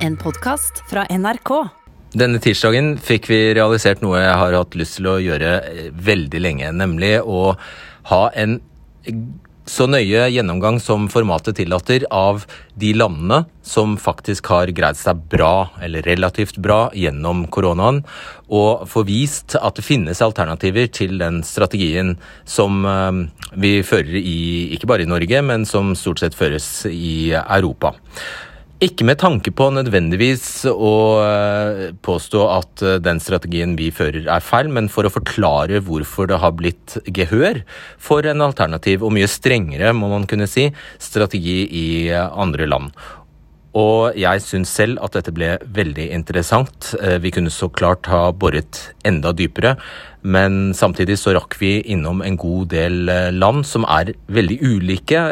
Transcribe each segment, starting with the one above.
En podkast fra NRK. Denne tirsdagen fikk vi realisert noe jeg har hatt lyst til å gjøre eh, veldig lenge, nemlig å ha en så nøye gjennomgang som formatet tillater av de landene som faktisk har greid seg bra, eller relativt bra, gjennom koronaen, og få vist at det finnes alternativer til den strategien som eh, vi fører i, ikke bare i Norge, men som stort sett føres i Europa. Ikke med tanke på nødvendigvis å eh, påstå at eh, den strategien vi fører er feil, men for å forklare hvorfor det har blitt gehør for en alternativ og mye strengere, må man kunne si, strategi i eh, andre land. Og jeg syns selv at dette ble veldig interessant. Vi kunne så klart ha boret enda dypere, men samtidig så rakk vi innom en god del land som er veldig ulike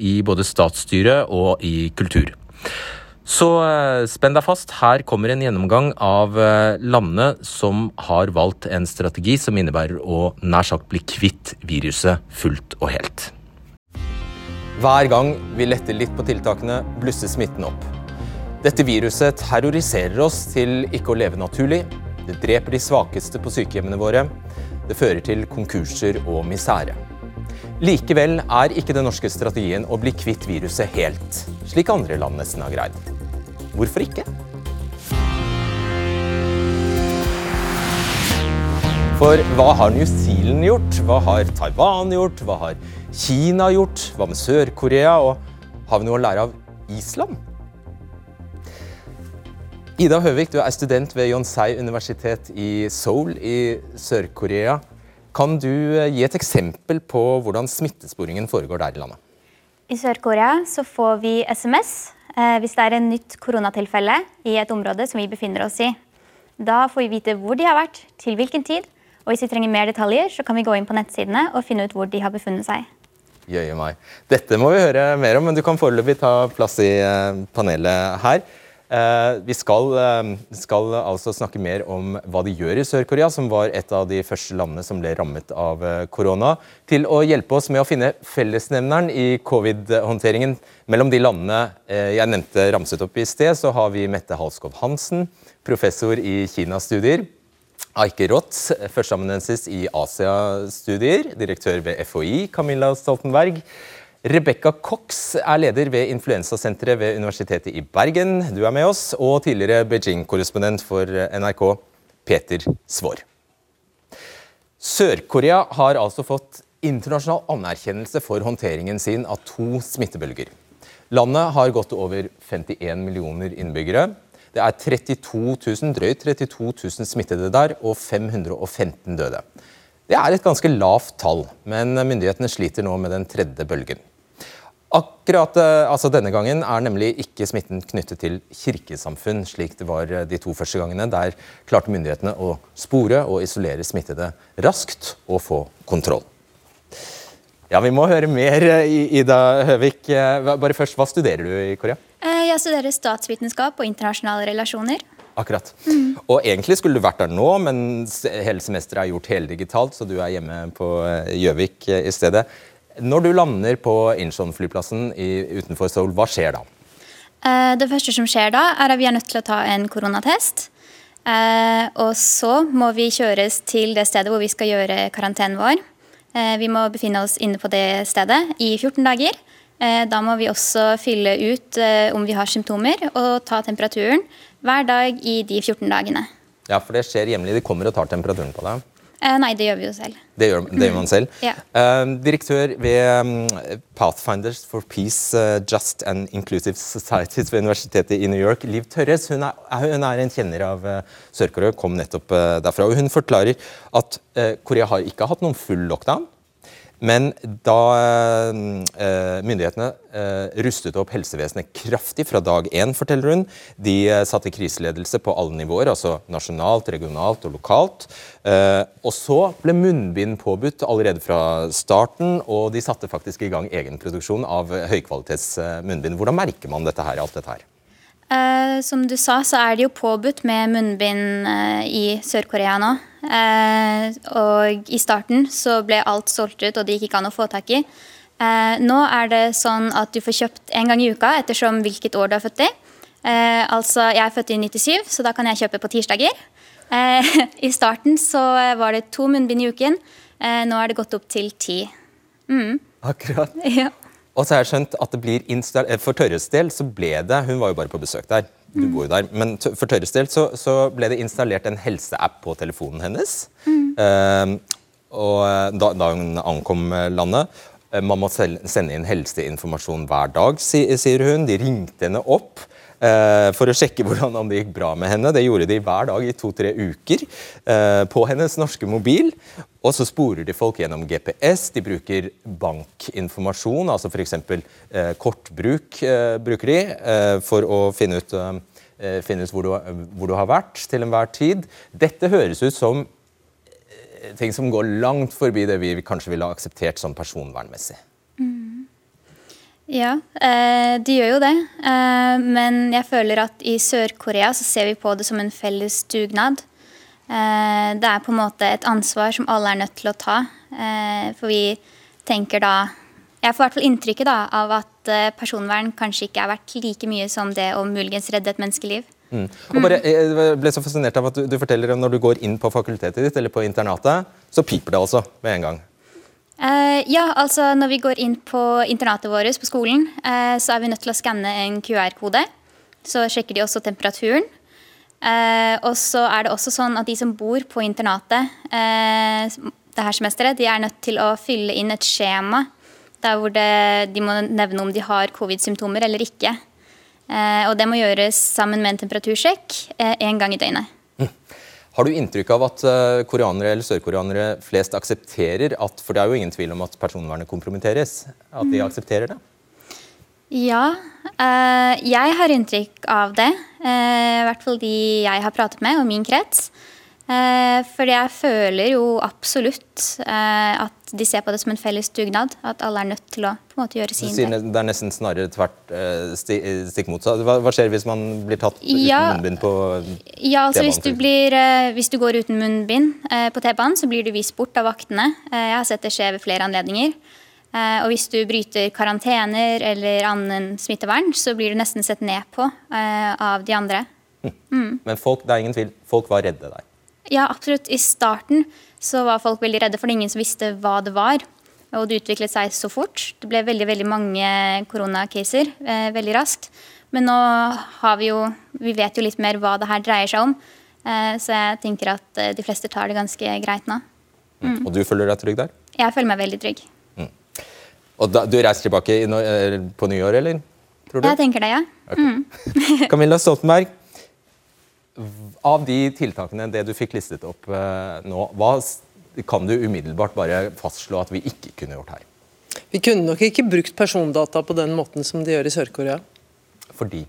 i både statsstyre og i kultur. Så eh, spenn deg fast. Her kommer en gjennomgang av eh, landene som har valgt en strategi som innebærer å nær sagt bli kvitt viruset fullt og helt. Hver gang vi letter litt på tiltakene, blusser smitten opp. Dette viruset terroriserer oss til ikke å leve naturlig. Det dreper de svakeste på sykehjemmene våre. Det fører til konkurser og misere. Likevel er ikke den norske strategien å bli kvitt viruset helt, slik andre land nesten har greid. Hvorfor ikke? For hva har New Zealand gjort? Hva har Taiwan gjort? Hva har Kina gjort? Hva med Sør-Korea? Og har vi noe å lære av Island? Ida Høvik, du er student ved Yonsei universitet i Seoul i Sør-Korea. Kan du eh, gi et eksempel på hvordan smittesporingen foregår der i landet? I Sør-Korea så får vi SMS eh, hvis det er en nytt koronatilfelle i et område som vi befinner oss i. Da får vi vite hvor de har vært, til hvilken tid, og hvis vi trenger mer detaljer, så kan vi gå inn på nettsidene og finne ut hvor de har befunnet seg. Jøye meg. Dette må vi høre mer om, men du kan foreløpig ta plass i eh, panelet her. Eh, vi skal, eh, skal, altså snakke mer om hva de gjør i Sør-Korea, som var et av de første landene som ble rammet av eh, korona. Til å hjelpe oss med å finne fellesnevneren i covid-håndteringen mellom de landene jeg nevnte ramset opp i sted, så har vi Mette Halskov Hansen, professor i Kina-studier. Aike Roth, førsteamanuensis i Asia-studier, direktør ved FHI, Camilla Stoltenberg. Rebekka Cox er leder ved influensasenteret ved Universitetet i Bergen. Du er med oss. Og tidligere Beijing-korrespondent for NRK, Peter Svaar. Sør-Korea har altså fått internasjonal anerkjennelse for håndteringen sin av to smittebølger. Landet har gått over 51 millioner innbyggere. Det er 32 000, drøyt 32 000 smittede der, og 515 døde. Det er et ganske lavt tall, men myndighetene sliter nå med den tredje bølgen. Akkurat eh, altså Denne gangen er nemlig ikke smitten knyttet til kirkesamfunn, slik det var eh, de to første gangene. Der klarte myndighetene å spore og isolere smittede raskt og få kontroll. Ja, Vi må høre mer, eh, Ida Høvik. Bare først, Hva studerer du i Korea? Jeg studerer statsvitenskap og internasjonale relasjoner. Akkurat. Mm. Og Egentlig skulle du vært der nå, men hele semesteret er gjort heldigitalt, så du er hjemme på Gjøvik i stedet. Når du lander på Incheon-flyplassen utenfor Seoul, hva skjer da? Eh, det første som skjer da, er at vi er nødt til å ta en koronatest. Eh, og så må vi kjøres til det stedet hvor vi skal gjøre karantenen vår. Eh, vi må befinne oss inne på det stedet i 14 dager. Da må vi også fylle ut om vi har symptomer, og ta temperaturen hver dag i de 14 dagene. Ja, for det skjer jevnlig. De kommer og tar temperaturen på deg? Eh, nei, det gjør vi jo selv. Det gjør, det gjør man selv. Mm. Yeah. direktør ved um, Pathfinders for Peace, uh, Just and Inclusive Societies ved Universitetet i New York, Liv Tørres, hun er, hun er en kjenner av uh, Sør-Korea, kom nettopp derfra. og Hun forklarer at Korea har ikke hatt noen full lockdown. Men da eh, myndighetene eh, rustet opp helsevesenet kraftig fra dag én, forteller hun, de eh, satte kriseledelse på alle nivåer, altså nasjonalt, regionalt og lokalt. Og så ble munnbind påbudt allerede fra starten, og de satte faktisk i gang egenproduksjon av høykvalitets munnbind. Hvordan merker man dette her, alt dette her? Som du sa, så er det jo påbudt med munnbind i Sør-Korea nå. Eh, og i starten så ble alt solgt ut, og det gikk ikke an å få tak i. Eh, nå er det sånn at du får kjøpt en gang i uka ettersom hvilket år du er født i. Eh, altså, Jeg er født i 97, så da kan jeg kjøpe på tirsdager. I starten så var det to munnbind i uken. Nå er det gått opp til ti. Mm. Akkurat. Ja. Og så har jeg skjønt at det blir For Tørres del så ble det Hun var jo bare på besøk der. Du bor jo der. Men for Tørres del så, så ble det installert en helseapp på telefonen hennes. Eh, og eh, da, da hun ankom eh, landet. Eh, Man må sende inn helseinformasjon hver dag, sier hun. De ringte henne opp for å sjekke hvordan om det gikk bra med henne. Det gjorde de hver dag i to-tre uker eh, på hennes norske mobil. Og så sporer de folk gjennom GPS. De bruker bankinformasjon, altså f.eks. Eh, kortbruk eh, bruker de eh, for å finne ut, eh, finne ut hvor, du, hvor du har vært til enhver tid. Dette høres ut som eh, ting som går langt forbi det vi kanskje ville ha akseptert sånn personvernmessig. Ja, eh, de gjør jo det. Eh, men jeg føler at i Sør-Korea så ser vi på det som en felles dugnad. Eh, det er på en måte et ansvar som alle er nødt til å ta. Eh, for vi tenker da Jeg får i hvert fall inntrykket da, av at personvern kanskje ikke er verdt like mye som det å muligens redde et menneskeliv. Mm. Og bare, jeg ble så fascinert av at du, du forteller om når du går inn på fakultetet ditt eller på internatet, så piper det altså med en gang. Eh, ja, altså når vi går inn på internatet vårt på skolen, uh, så er vi nødt til å skanne en QR-kode. Så sjekker de også temperaturen. Uh, og så er det også sånn at de som bor på internatet det her semesteret, de er nødt til å fylle inn et skjema der hvor det, de må nevne om de har covid-symptomer eller ikke. Og det må gjøres sammen med en temperatursjekk én gang i døgnet. Har du inntrykk av at eh, koreanere eller sørkoreanere flest aksepterer at For det er jo ingen tvil om at personvernet kompromitteres. At de aksepterer det? Ja, eh, jeg har inntrykk av det. eh, I hvert fall de jeg har pratet med, og min krets. Uh, fordi jeg føler jo absolutt eh, at de ser på det som en felles dugnad. At alle er nødt til å på en måte gjøre sin del. det er nesten snarere tvert eh, stikk motsatt. Hva, hva skjer hvis man blir tatt uten munnbind på Ja, altså hvis du, blir, eh, hvis du går uten munnbind eh, på T-banen, så blir du vist bort av vaktene. Eh, jeg har sett det skje ved flere anledninger. Eh, og hvis du bryter karantener eller annen smittevern, så blir du nesten sett ned på eh, av de andre. Men folk, det er ingen tvil, folk var redde der. Ja, absolutt. I starten så var folk veldig redde, for det ingen som visste hva det var. Og det utviklet seg så fort. Det ble veldig veldig mange koronacaser eh, veldig raskt. Men nå har vi jo Vi vet jo litt mer hva det her dreier seg om. Eh, så jeg tenker at eh, de fleste tar det ganske greit nå. Og du føler deg trygg der? Jeg føler meg veldig trygg. Og da, du reiser tilbake no- eh, på nyår, eller? Tror du? Jeg tenker det, ja. Camilla Stoltenberg, av de tiltakene det du fikk listet opp eh, nå, hva kan du umiddelbart bare fastslå at vi ikke kunne gjort her? Vi kunne nok ikke brukt persondata på den måten som de gjør i Sør-Korea. Fordi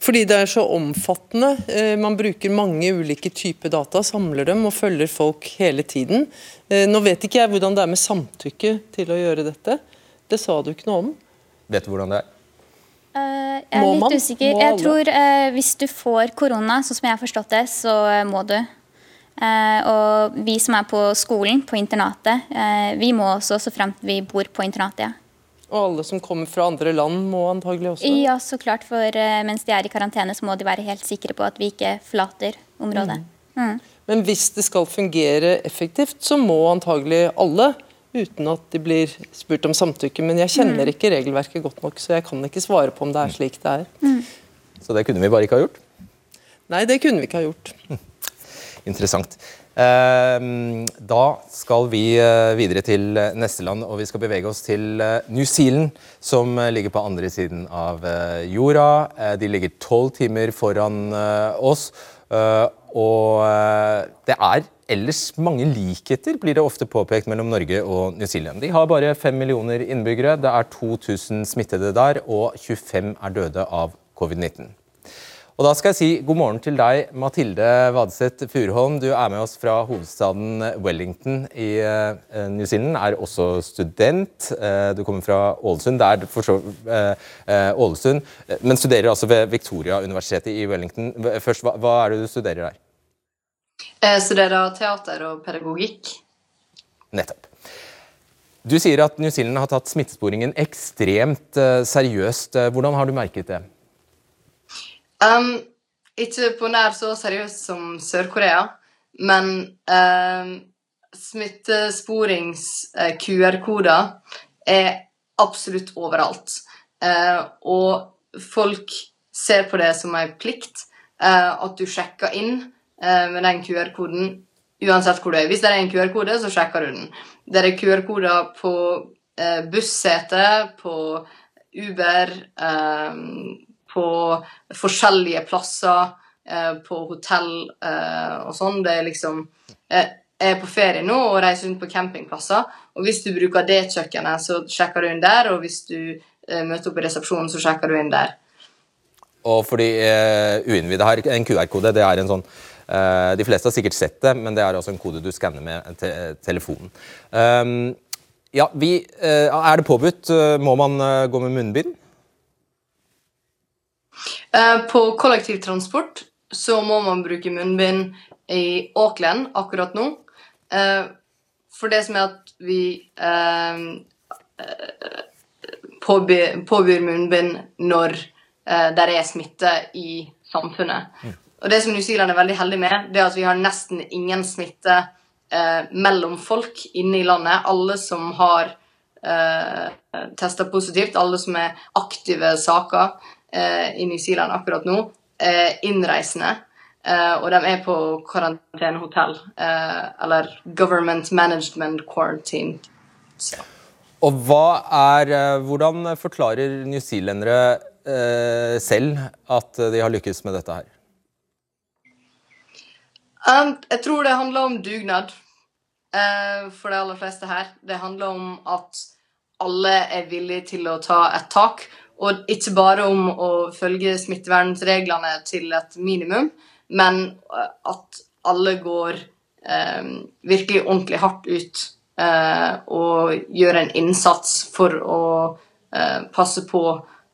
Fordi det er så omfattende. Eh, Man bruker mange ulike typer data, samler dem og følger folk hele tiden. Eh, Nå vet ikke jeg hvordan det er med samtykke til å gjøre dette. Det sa du ikke noe om. Vet du hvordan det er? Eh, jeg er Må litt man? usikker. Jeg tror eh, hvis du får korona, sånn som jeg har forstått det, så eh, må du. Eh, og vi som er på skolen, på internatet, eh, vi må også så fremt vi bor på internatet. Ja. Og alle som kommer fra andre land må antagelig også. ja, så klart. For mens de er i karantene, så må de være helt sikre på at vi ikke forlater området. Mm. Men hvis det skal fungere effektivt, så må antagelig alle, uten at de blir spurt om samtykke. Men jeg kjenner ikke regelverket godt nok, så jeg kan ikke svare på om det er slik det er. Så det kunne vi bare ikke ha gjort? Nei, det kunne vi ikke ha gjort. Interessant. Ehm, Da skal vi eh, videre til eh, neste land, og vi skal bevege oss til eh, New Zealand, som ligger på andre siden av jorda. De ligger tolv timer foran oss. Og det er ellers mange likheter, blir det ofte påpekt, mellom Norge og New Zealand. De har bare fem millioner innbyggere, det er 2000 smittede der, og 25 er døde av covid-19. Og da skal jeg si god morgen til deg, Mathilde Vadseth Furholm. Du er med oss fra hovedstaden Wellington i eh, New Zealand. Er også student. Eh, du kommer fra Ålesund. Er for så eh, Ålesund, men studerer altså ved Victoria-universitetet i Wellington. Først, hva, hva er det du studerer der? Jeg studerer teater og pedagogikk. Nettopp. Du sier at New Zealand har tatt smittesporingen ekstremt eh, seriøst. Eh, Hvordan har du merket det? Um, ikke på nær så seriøst som Sør-Korea, men um, smittesporings-QR-koder er absolutt overalt. Uh, og folk ser på det som en plikt uh, at du sjekker inn med den QR-koden uansett hvor du er. Hvis det er en QR-kode, så sjekker du den. Det er QR-koder på eh, bussete, på Uber, på forskjellige plasser, på hotell og sånn. Det er liksom Jeg er på ferie nå og reiser rundt på campingplasser. Og hvis du bruker det kjøkkenet, så sjekker du inn der. Og hvis du møter opp i resepsjonen, så sjekker du inn der. Og for de uh, uinnvidde her, en QR-kode det er en sånn De fleste har sikkert sett det, men det er også en kode du skanner med te telefonen. Um, ja, vi, uh, Er det påbudt? Må man gå med munnbind? På kollektivtransport så må man bruke munnbind i Auckland akkurat nå. For det som er at vi påbyr munnbind når det der er smitte i samfunnet. Og Det som New Zealand er veldig heldig med, det er at vi har nesten ingen smitte eh, mellom folk inne i landet. Alle som har eh, testa positivt, alle som er aktive saker eh, i New Zealand akkurat nå, er innreisende. og de er på karantenehotell, eller Government Management Quarantine. Så. Og hva er, Hvordan forklarer newzealendere eh, selv at de har lykkes med dette her? Um, jeg tror det handler om dugnad uh, for de aller fleste her. Det handler om at alle er villige til å ta et tak. Og ikke bare om å følge smittevernreglene til et minimum, men eh, at alle går um, virkelig ordentlig hardt ut uh, og gjør en innsats for å uh, passe på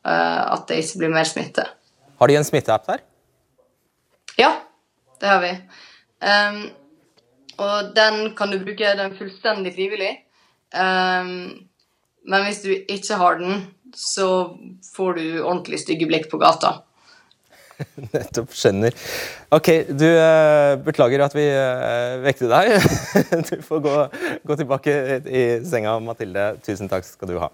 at det ikke blir mer smitte. Har de en smitteapp der? Ja, det har vi. Um, og den kan du bruke den fullstendig frivillig. Um, men hvis du ikke har den, så får du ordentlig stygge blikk på gata. Nettopp. Skjønner. Ok, du uh, beklager at vi uh, vekte deg. du får gå, gå tilbake i senga, Mathilde. Tusen takk skal du ha.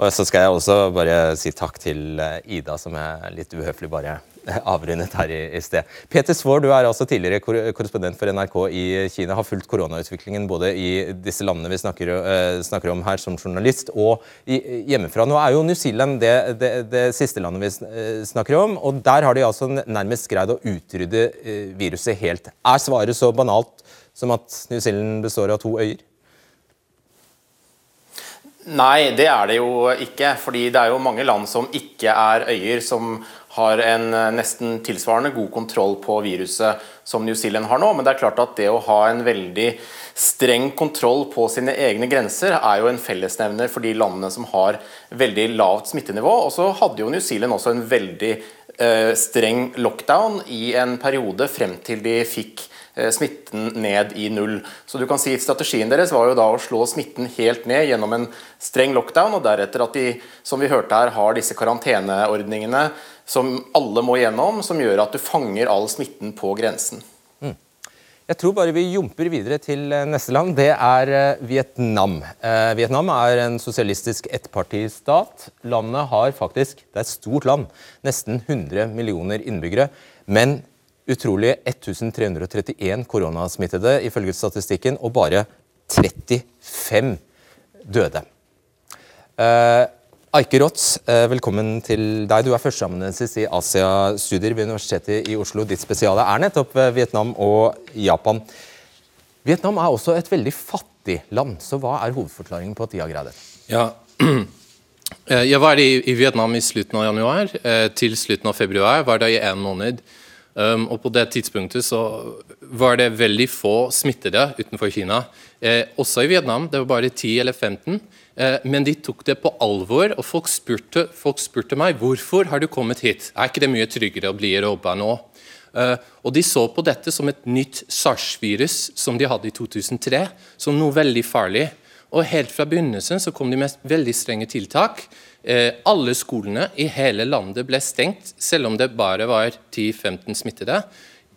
Og så skal jeg også bare si takk til eh, Ida, som er litt uhøflig bare avrundet her i, i sted. Peter Svaar, du er altså tidligere korrespondent for NRK i Kina. Har fulgt koronautviklingen både i disse landene vi snakker, uh, snakker om her som journalist, og i, hjemmefra. Nå er jo New Zealand det, det, det, siste landet vi eh, snakker om, og der har de altså nærmest greid å utrydde uh, viruset helt. Er svaret så banalt som at New Zealand består av to øyer? Nei, det er det jo ikke. fordi det er jo mange land som ikke er øyer, som har en eh, nesten tilsvarende god kontroll på viruset som New Zealand har nå. Men det er klart at det å ha en veldig streng kontroll på sine egne grenser er jo en fellesnevner for de landene som har veldig lavt smittenivå. Og så hadde jo New Zealand også en veldig eh, streng lockdown i en periode frem til de fikk smitten ned i null. Så du kan si Strategien deres var jo da å slå smitten helt ned gjennom en streng lockdown, og deretter at de som vi hørte her, har disse karanteneordningene som alle må gjennom, som gjør at du fanger all smitten på grensen. Mm. Jeg tror bare vi jumper videre til eh, neste land. Det er eh, Vietnam. Eh, Vietnam er en sosialistisk ettpartistat. Landet har faktisk, det er et stort land, nesten 100 millioner innbyggere. Men utrolig 1331 koronasmittede ifølge statistikken, og bare 35 døde. Uh, Aike Rotz, uh, velkommen til deg. Du er førsteamanuensis i Asia-studier ved Universitetet i Oslo. Ditt spesiale er nettopp eh, Vietnam og Japan. Vietnam er også et veldig fattig land, så hva er hovedforklaringen på at de har greid det? Ja, jeg var i, Vietnam i slutten av januar. Til slutten av februar var det i en måned. Um, og På det tidspunktet så var det veldig få smittede utenfor Kina. Eh, også i Vietnam. Det var bare 10 eller 15. Eh, men de tok det på alvor, og folk spurte, folk spurte, meg hvorfor har du kommet hit. Er ikke det mye tryggere å bli i Europa nå? Eh, og De så på dette som et nytt SARS-virus som de hadde i 2003, som noe veldig farlig. Og Helt fra begynnelsen så kom de med veldig strenge tiltak. Eh, alle skolene i hele landet ble stengt, selv om det bare var 10-15 smittede.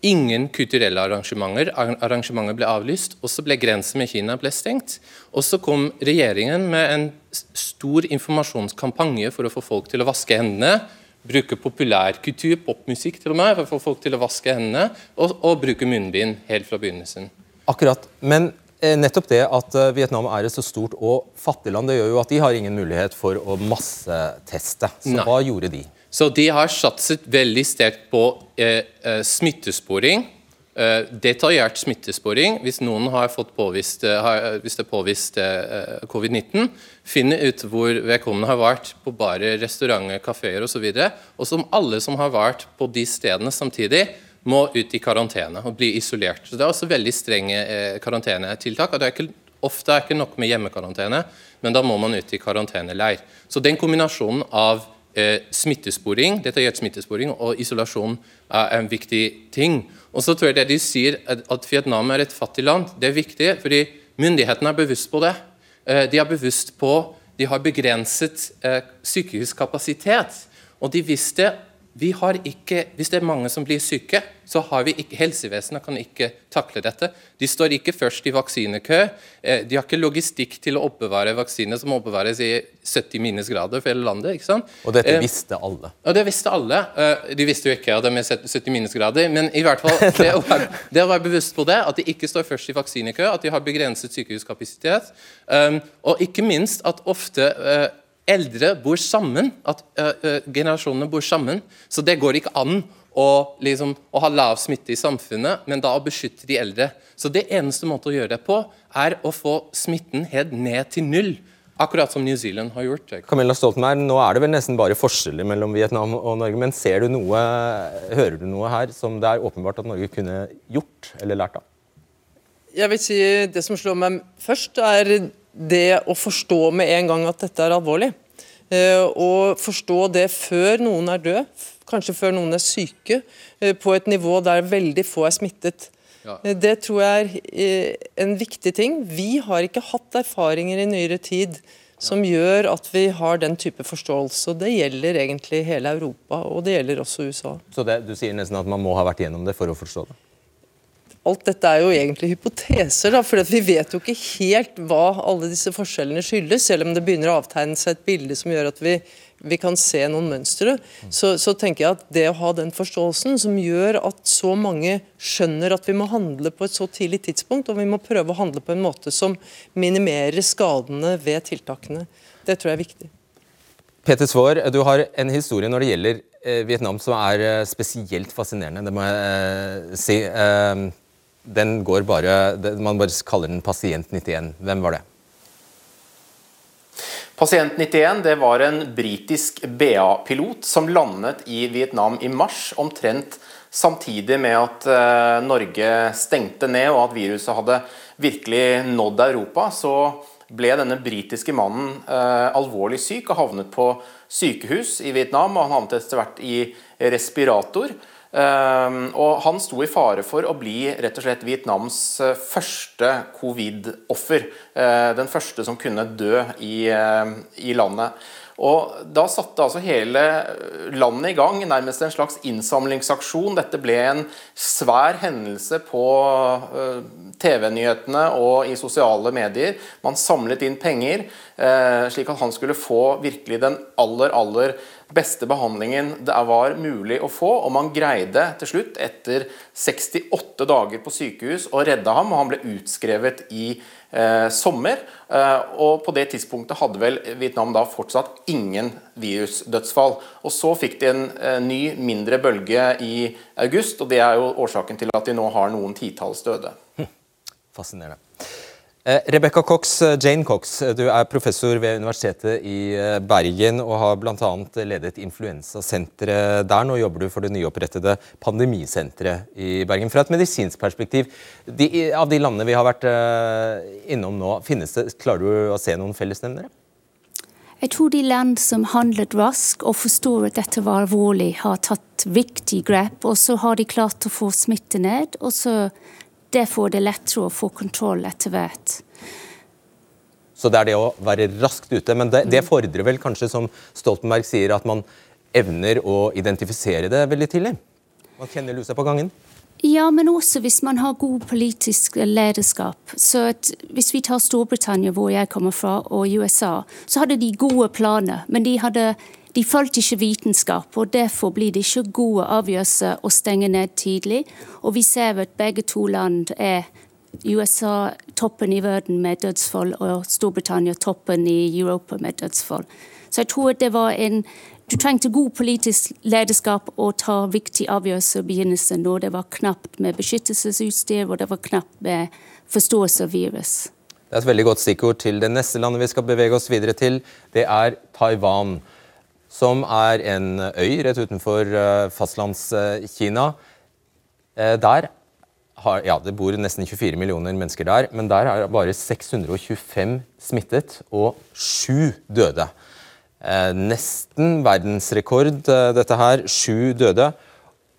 Ingen kulturelle arrangementer. Arrangementer ble avlyst. og så ble Grensen med Kina ble stengt. Og så kom regjeringen med en stor informasjonskampanje for å få folk til å vaske hendene. Bruke populærkultur, popmusikk til og med, for å få folk til å vaske hendene. Og, og bruke munnbind helt fra begynnelsen. Akkurat. Men nettopp det at eh, Vietnam er et så stort og fattig land, det gjør jo at de har ingen mulighet for å masseteste. Så Nei. hva gjorde de? Så De har satset veldig sterkt på eh, eh, smittesporing. Eh, detaljert smittesporing. Hvis noen har fått påvist, har, hvis det er påvist eh, covid-19, finne ut hvor vedkommende har vært på bare restauranter, kafeer osv. Og, så og som alle som har vært på de stedene samtidig, må ut i karantene og bli isolert. Så Det er også veldig strenge eh, karantenetiltak. og det er ikke, Ofte er det ikke nok med hjemmekarantene, men da må man ut i karanteneleir. Så den kombinasjonen av eh, smittesporing, detaljert smittesporing og isolasjon er en viktig ting. Og så tror jeg det de sier, at Vietnam er et fattig land, det er viktig, fordi myndighetene er bevisst på det. Eh, de er bevisst på de har begrenset eh, sykehuskapasitet. Og de visste ikke, Hvis det er mange som blir syke, så har vi ikke, helsevesenet kan ikke takle dette. De står ikke først i vaksinekø. Eh, de har ikke logistikk til å oppbevare vaksiner som oppbevares i 70 minusgrader for hele landet. ikke sant? Og dette eh, visste alle? Og det visste alle. Eh, de visste jo ikke at det med 70 minusgrader, men i hvert fall det å, være, det å være bevisst på det, at de ikke står først i vaksinekø, at de har begrenset sykehuskapasitet, og ikke minst at ofte eldre bor sammen, at uh, generasjonene bor sammen. Så det går ikke an å, liksom, å, ha lav smitte i samfunnet, men da å beskytte de eldre. Så det eneste måten å gjøre det på, er å få smitten helt ned til null. Akkurat som New Zealand har gjort. Camilla Stoltenberg, Nå er det vel nesten bare forskjeller mellom Vietnam og Norge, men ser du noe, hører du noe her som det er åpenbart at Norge kunne gjort eller lært av? Jeg vil si Det som slår meg først, er det å forstå med en gang at dette er alvorlig. Eh, og forstå det før noen er død, kanskje før noen er syke, eh, på et nivå der veldig få er smittet. Ja. Eh, det tror jeg er en viktig ting. Vi har ikke hatt erfaringer i nyere tid som gjør at vi har den type forståelse. Det gjelder egentlig hele Europa, og det gjelder også USA. Så det, du sier nesten at man må ha vært gjennom det for å forstå det? Alt dette er jo egentlig hypoteser, da, for vi vet jo ikke helt hva alle disse forskjellene skyldes, selv om det begynner å avtegne seg et bilde som gjør at vi, vi kan se noen mønstre. Så, så, tenker jeg at det å ha den forståelsen som gjør at så mange skjønner at vi må handle på et så tidlig tidspunkt, og vi må prøve å handle på en måte som minimerer skadene ved tiltakene, det tror jeg er viktig. Peter Svaar, du har en historie når det gjelder eh, Vietnam som er eh, spesielt fascinerende, det må jeg eh, si. Den går bare Man bare kaller den Pasient 91. Hvem var det? Pasient 91 det var en britisk BA-pilot som landet i Vietnam i mars, omtrent samtidig med at eh, Norge stengte ned og at viruset hadde virkelig nådd Europa. Så ble denne britiske mannen eh, alvorlig syk og havnet på sykehus i Vietnam. og Han havnet etter hvert i respirator. Ehm, og han sto i fare for å bli rett og slett Vietnams eh, første covid-offer. Eh, den første som kunne dø i, eh, i landet. Og Da satte altså hele landet i gang, nærmest en slags innsamlingsaksjon. Dette ble en svær hendelse på TV-nyhetene og i sosiale medier. Man samlet inn penger, slik at han skulle få virkelig den aller, aller beste behandlingen det var mulig å få. Og man greide til slutt, etter 68 dager på sykehus, å redde ham. og Han ble utskrevet i eh, sommer. Eh, og på det tidspunktet hadde vel Vietnam da fortsatt ingen virusdødsfall. Og så fikk de en eh, ny, mindre bølge i august, og det er jo årsaken til at de nå har noen titalls døde. Hm. Fascinerende. Eh, Rebecca Cox, eh, Jane Cox, eh, du er professor ved Universitetet i Bergen og har bl.a. ledet influensasenteret der. Nå jobber du for det nyopprettede pandemisenteret i Bergen. Fra et medisinsk perspektiv, de, av de landene vi har vært innom nå, det, klarer du å se noen fellesnevnere? Jeg tror de land som handlet raskt og forstår at dette var alvorlig, har tatt viktig grep. Og så har de klart å få smitte ned. og så det får det lettere å få kontroll etter hvert. Så det er det å være raskt ute. Men det, det fordrer vel kanskje, som Stoltenberg sier, at man evner å identifisere det veldig tidlig? Man kjenner lusa på gangen? Ja, men også hvis man har god politisk lederskap. Så Hvis vi tar Storbritannia, hvor jeg kommer fra, og USA, så hadde de gode planer. Men de, hadde, de fulgte ikke vitenskap, og derfor blir det ikke gode avgjørelser å stenge ned tidlig. Og vi ser at begge to land er USA toppen i verden med dødsfall, og Storbritannia toppen i Europa med dødsfall. Så jeg tror det var en du trengte god politisk lederskap og ta viktige avgjørelser i begynnelsen når det var knapt med beskyttelsesutstyr og det var knapt med forståelse av virus. Det er et veldig godt stikkord til det neste landet vi skal bevege oss videre til. Det er Taiwan, som er en øy rett utenfor eh, fastlandskina. Eh, der har, ja, Det bor nesten 24 millioner mennesker der, men der er bare 625 smittet og sju døde. Eh, nesten verdensrekord, dette her. Sju døde.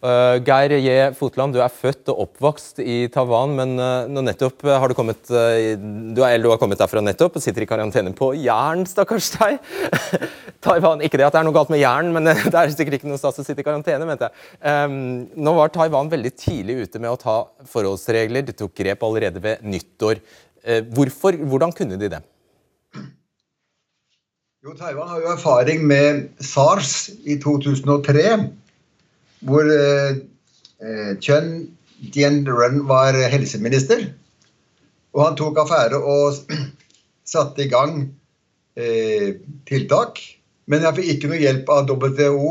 Uh, Geir J. Fotland, du er født og oppvokst i Taiwan, men uh, nå nettopp har du kommet uh, du, er, du har kommet derfra nettopp og sitter i karantene på Jæren, stakkars deg. Taiwan, Ikke det at det er noe galt med Jæren, men det er sikkert ikke noe stas å sitte i karantene. mente jeg. Um, nå var Taiwan veldig tidlig ute med å ta forholdsregler. De tok grep allerede ved nyttår. hvorfor, hvordan kunne de det? Jo, Taiwan har jo erfaring med SARS i 2003, hvor Chun eh Chen Dien-run var helseminister. Og han tok affære og satte i gang eh, tiltak. Men han fikk ikke noe hjelp av WTO,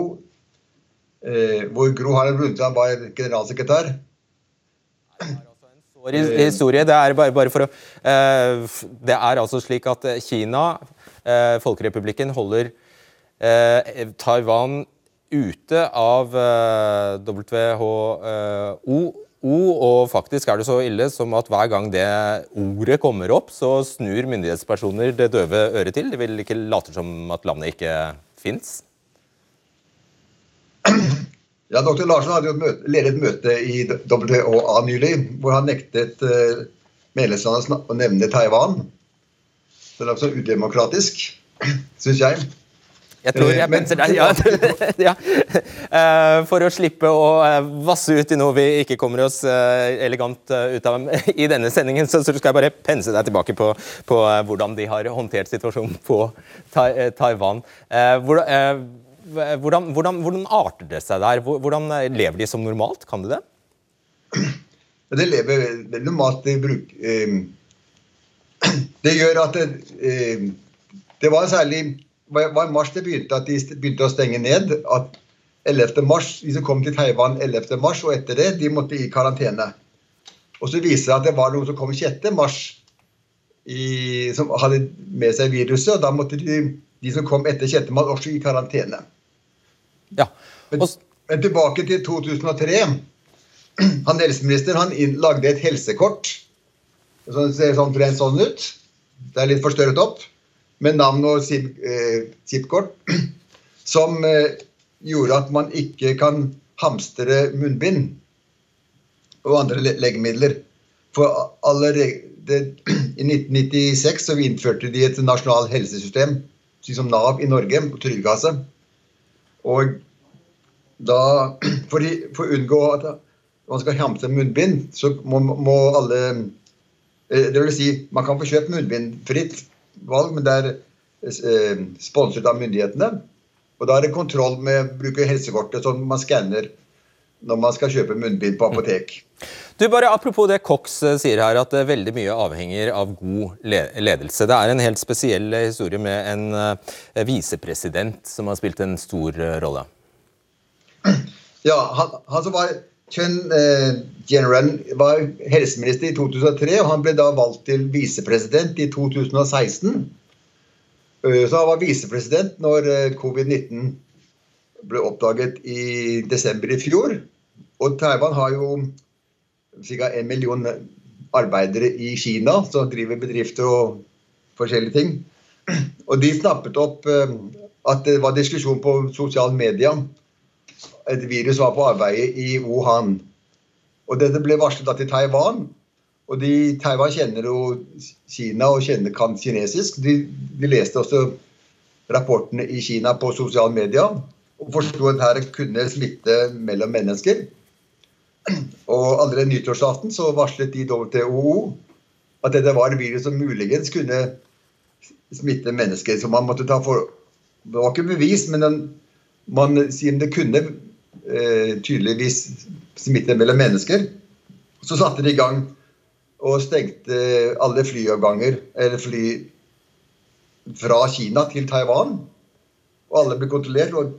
eh, hvor Gro Harlem Brundtland var generalsekretær. Historie, det er bare, bare for å eh, Det er altså slik at Kina Eh, Folkerepublikken holder eh, Taiwan ute av eh, WHO. Og faktisk er det så ille som at hver gang det ordet kommer opp, så snur myndighetspersoner det døve øret til. De vil ikke late som at landet ikke fins. Ja, Dr. Larsen hadde jo ledet et møte i WHA nylig, hvor han nektet medlemslandene å nevne Taiwan. Det er altså udemokratisk, syns jeg. Jeg tror jeg penser deg, ja. Eh, for å slippe å eh, vasse ut i noe vi ikke kommer oss eh, elegant ut av i denne sendingen, så skal jeg bare pense deg tilbake på, på hvordan de har håndtert situasjonen på Taiwan. Hvordan, hvordan, hvordan, hvordan arter det seg der? Hvordan lever de som normalt? Kan de det? Det lever veldig normalt. De bruker det gjør at det, eh, det var særlig var mars det begynte at de begynte å stenge ned. at 11. Mars, De som kom til Taiwan 11. mars og etter det, de måtte i karantene. Og så viser det at det var noen som kom 6. mars i, som hadde med seg viruset. og Da måtte de, de som kom etter 6. mars, også i karantene. Ja. Men, men, tilbake til 2003. Han Helseministeren han lagde et helsekort så det ser sånn, sånn ut. Det er litt forstørret opp. Med navn og SIP-kort. Eh, som eh, gjorde at man ikke kan hamstre munnbind og andre legemidler. For allerede i 1996 så innførte de et nasjonalt helsesystem, slik som Nav i Norge, på trygdekasse. Og da, for, å unngå at man skal hamstre munnbind, så må, må alle Eh, det vil si, man kan få kjøpt munnbindfritt valg, men det er eh, sponset av myndighetene. Og da er det kontroll med bruk av helsekortet som man skanner når man skal kjøpe munnbind på apotek. Du, bare Apropos det Cox eh, sier her, at veldig mye avhenger av god ledelse. Det er en helt spesiell historie med en visepresident som har spilt en stor rolle. Ja, han, han som var Chen eh, Jianren var helseminister i 2003, og han ble da valgt til visepresident i 2016. Eh, så han var visepresident når eh, covid-19 ble oppdaget i desember i fjor. Og Taiwan har jo ca. en million arbeidere i Kina som driver bedrifter og forskjellige ting. Og de snappet opp at det var diskusjon på sosiale medier et virus var på avveie i Wuhan. Og Dette ble varslet til Taiwan. Og de, Taiwan kjenner jo Kina og kjenner, kan kinesisk. De, de, leste også rapportene i Kina på sosiale medier og forsto at her kunne smitte mellom mennesker. Og allerede nyttårsaften så varslet de WTO at dette var et virus som muligens kunne smitte mennesker. Så man måtte ta for Det var ikke bevis, men den, man sier det kunne eh, tydeligvis smitte mellom mennesker. Så satte de i gang og stengte alle flyavganger eller fly fra Kina til Taiwan. Og alle ble kontrollert, og,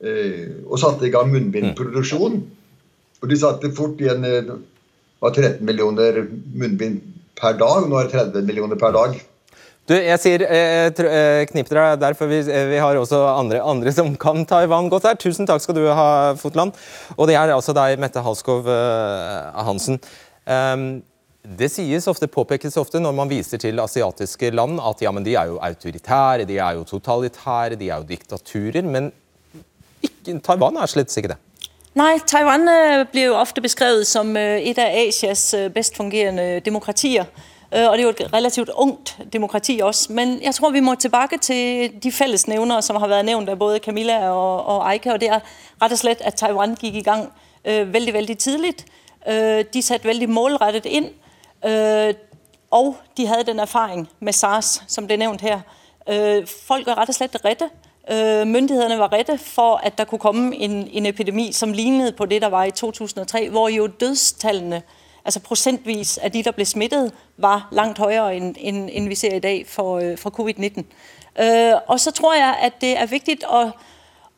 eh, og satte i gang munnbindproduksjon. Og de satte fort igjen eh, 13 millioner munnbind per dag. Nå er det 30 millioner per dag. Du, jeg sier eh, eh knip dere der, for vi, vi, har også andre, andre, som kan Taiwan godt her. Tusen takk skal du ha, Fotland. Og det er altså deg, Mette Halskov eh, Hansen. Um, det sies ofte, påpekes ofte når man viser til asiatiske land at ja, men de er jo autoritære, de er jo totalitære, de er jo diktaturer. Men ikke, Taiwan er slett ikke det. Nei, Taiwan blir jo ofte beskrevet som et av Asias best fungerende demokratier. Og det er jo et relativt ungt demokrati også. Men jeg tror vi må tilbake til de fellesnevnere som har vært nevnt av både Camilla og, og Eike. Og det er rett og slett at Taiwan gikk i gang øh, veldig veldig tidlig. Øh, de satte veldig målrettet inn. Øh, og de hadde den erfaring med SARS, som ble nevnt her. Øh, folk er rett og slett rette. Øh, myndighederne var redde for at der kunne komme en, en, epidemi som lignet på det der var i 2003, hvor jo dødstallene, altså prosentvis av de der ble smittet, var langt høyere enn, enn, vi ser i dag for, øh, for covid-19. Øh, og så tror jeg at det er viktig å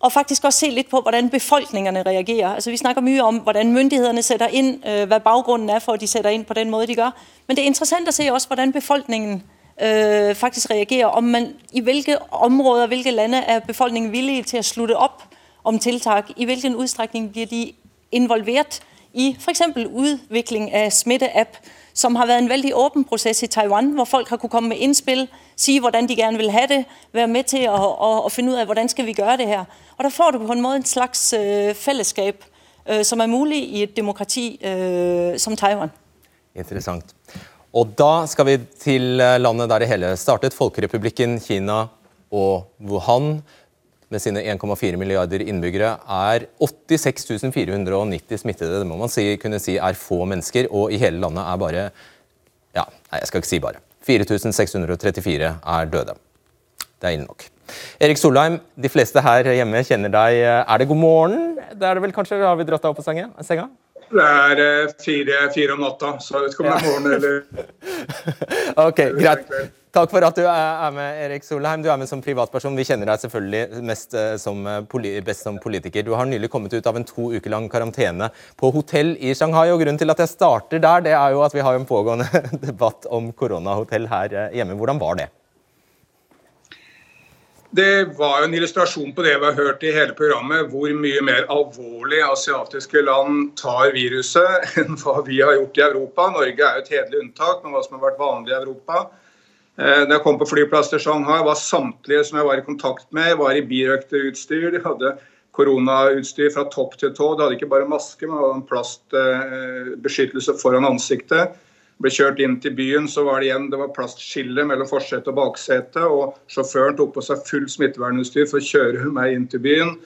og faktisk også se litt på hvordan befolkningene reagerer. Altså, vi snakker mye om hvordan myndighetene setter inn, øh, hva bakgrunnen er for at de setter inn på den måten de gjør. Men det er interessant å se også hvordan befolkningen øh, faktisk reagerer. Om man, I hvilke områder, hvilke lande er befolkningen villige til å slutte opp om tiltak? I hvilken utstrekning blir de involvert i f.eks. utvikling av smitteapp? som har vært en veldig åpen prosess i Taiwan, hvor folk har kunnet komme med innspill, si hvordan de gerne vil ha det, være med til å, å, å finne ut av hvordan skal vi gjøre det her. Og Da får du på en måte en slags øh, fellesskap øh, som er mulig i et demokrati øh, som Taiwan. Interessant. Og da skal vi til landet der det hele startet, Folkerepublikken Kina og Wuhan med sine 1,4 milliarder innbyggere, er 86 490 smittede. Det må man si, kunne si er få mennesker, og i hele landet er bare Ja, nei, jeg skal ikke si bare. 4634 er døde. Det er ille nok. Erik Solheim, de fleste her hjemme kjenner deg. Er det god morgen? Det er det vel kanskje? Har vi dratt deg opp på senga? Det er eh, fire, fire om natta, så jeg vet ikke om det er morgen eller Ok, greit. Takk for at du er med, Erik Solheim. Du er med som privatperson. Vi kjenner deg selvfølgelig mest eh, som, eh, best som politiker. Du har nylig kommet ut av en to uker lang karantene på hotell i Shanghai. og Grunnen til at jeg starter der, det er jo at vi har en pågående debatt om koronahotell her eh, hjemme. Hvordan var det? Det var jo en illustrasjon på det vi har hørt i hele programmet, hvor mye mer alvorlig asiatiske land tar viruset enn hva vi har gjort i Europa. Norge er jo et hederlig unntak med hva som har vært vanlig i Europa. Da eh, jeg kom på flyplass til Shanghai, var samtlige som jeg var i kontakt med, var i birøkterutstyr. De hadde koronautstyr fra topp til tå. De hadde ikke bare maske, men hadde en plastbeskyttelse foran ansiktet. Ble kjørt inn til byen, så var det igjen det var plastskille mellom forsete og baksete. Og sjåføren tok på seg full smittevernutstyr for å kjøre meg inn til byen.